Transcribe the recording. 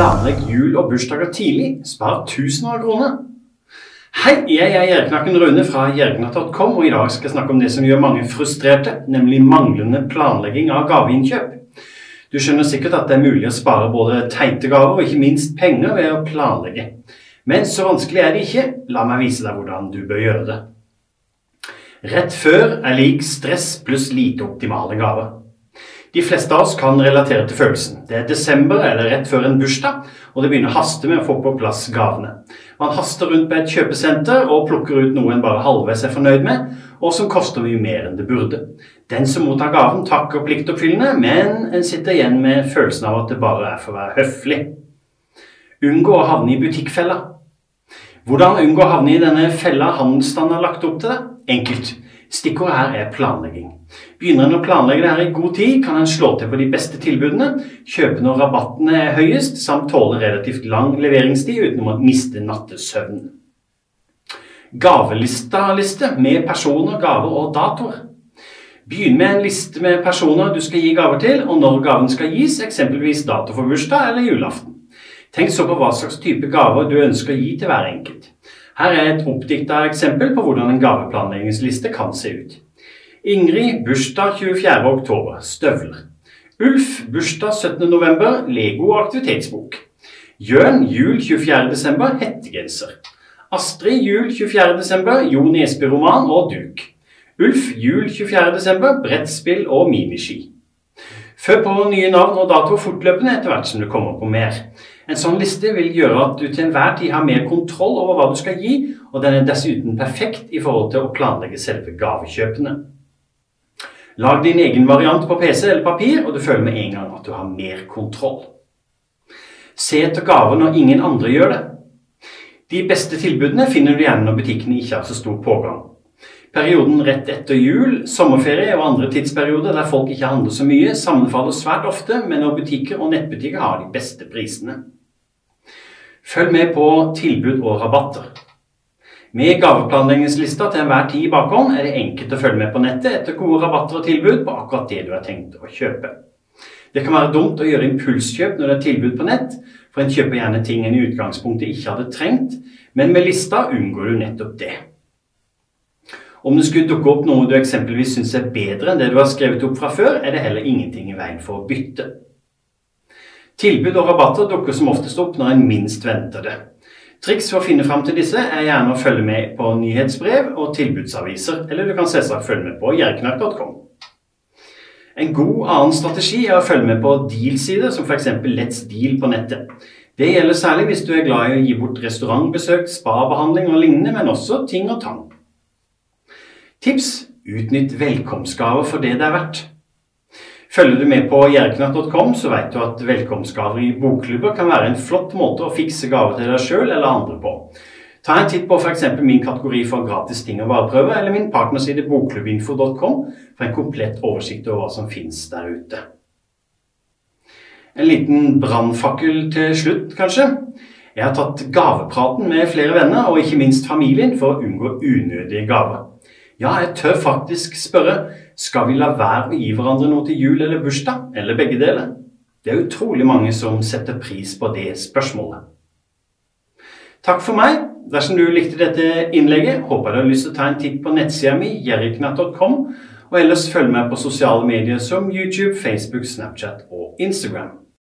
Planlegg jul og bursdager tidlig. Spar tusener av kroner. Hei, jeg er Gjerknakken Rune fra gjerknatt.com, og i dag skal jeg snakke om det som gjør mange frustrerte, nemlig manglende planlegging av gaveinnkjøp. Du skjønner sikkert at det er mulig å spare både teite gaver og ikke minst penger ved å planlegge. Men så vanskelig er det ikke. La meg vise deg hvordan du bør gjøre det. Rett før er lik stress pluss lite optimale gaver. De fleste av oss kan relatere til følelsen. Det er desember eller rett før en bursdag, og det begynner å haste med å få på plass gavene. Man haster rundt på et kjøpesenter og plukker ut noe en bare halvveis er fornøyd med, og som koster mye mer enn det burde. Den som mottar gaven, takker pliktoppfyllende, men en sitter igjen med følelsen av at det bare er for å være høflig. Unngå å havne i butikkfella. Hvordan unngå å havne i denne fella handelsstanden har lagt opp til? Enkelt. Stikkordet her er planlegging. Begynner en å planlegge det her i god tid, kan en slå til på de beste tilbudene, kjøpe når rabattene er høyest, samt tåle relativt lang leveringstid uten å miste nattesøvnen. Gavelista-liste med personer, gaver og datoer. Begynn med en liste med personer du skal gi gaver til, og når gaven skal gis, eksempelvis dato for bursdag eller julaften. Tenk så på hva slags type gaver du ønsker å gi til hver enkelt. Her er et oppdikta eksempel på hvordan en gaveplanleggingsliste kan se ut. Ingrid bursdag 24.10. Støvler. Ulf bursdag 17.11. Lego aktivitetsbok. Jørn jul 24.12. Hettegenser. Astrid jul 24.12. Jo Nesbø-roman og duk. Ulf jul 24.12. Brettspill og miniski. Før på nye navn og dato fortløpende etter hvert som du kommer på mer. En sånn liste vil gjøre at du til enhver tid har mer kontroll over hva du skal gi, og den er dessuten perfekt i forhold til å planlegge selve gavekjøpene. Lag din egen variant på PC eller papir, og du føler med en gang at du har mer kontroll. Se etter gaver når ingen andre gjør det. De beste tilbudene finner du gjerne når butikkene ikke har så stor pågang. Perioden rett etter jul, sommerferie og andre tidsperioder der folk ikke handler så mye, sammenfaller svært ofte med når butikker og nettbutikker har de beste prisene. Følg med på tilbud og rabatter. Med gaveplanleggingslista til enhver tid i bakhånd er det enkelt å følge med på nettet etter gode rabatter og tilbud på akkurat det du har tenkt å kjøpe. Det kan være dumt å gjøre impulskjøp når det er tilbud på nett, for en kjøper gjerne ting en i utgangspunktet ikke hadde trengt, men med lista unngår du nettopp det. Om det skulle dukke opp noe du eksempelvis syns er bedre enn det du har skrevet opp fra før, er det heller ingenting i veien for å bytte. Tilbud og rabatter dukker som oftest opp når en minst venter det. Triks for å finne fram til disse er gjerne å følge med på nyhetsbrev og tilbudsaviser, eller du kan selvsagt følge med på jerknark.com. En god annen strategi er å følge med på deal-sider, som f.eks. Let's Deal på nettet. Det gjelder særlig hvis du er glad i å gi bort restaurantbesøk, spabehandling og lignende, men også ting og tang. Tips utnytt velkomstgaver for det det er verdt. Følger du med på jerknatt.com, så vet du at velkomstgaver i bokklubber kan være en flott måte å fikse gaver til deg sjøl eller andre på. Ta en titt på f.eks. min kategori for gratis ting og vareprøve, eller min partnerside bokklubbinfo.com for en komplett oversikt over hva som finnes der ute. En liten brannfakkel til slutt, kanskje. Jeg har tatt gavepraten med flere venner, og ikke minst familien, for å unngå unødige gaver. Ja, jeg tør faktisk spørre skal vi la være å gi hverandre noe til jul eller bursdag, eller begge deler. Det er utrolig mange som setter pris på det spørsmålet. Takk for meg. Dersom du likte dette innlegget, håper jeg du har lyst til å ta en titt på nettsida mi, jerriknatt.com, og ellers følg med på sosiale medier som YouTube, Facebook, Snapchat og Instagram.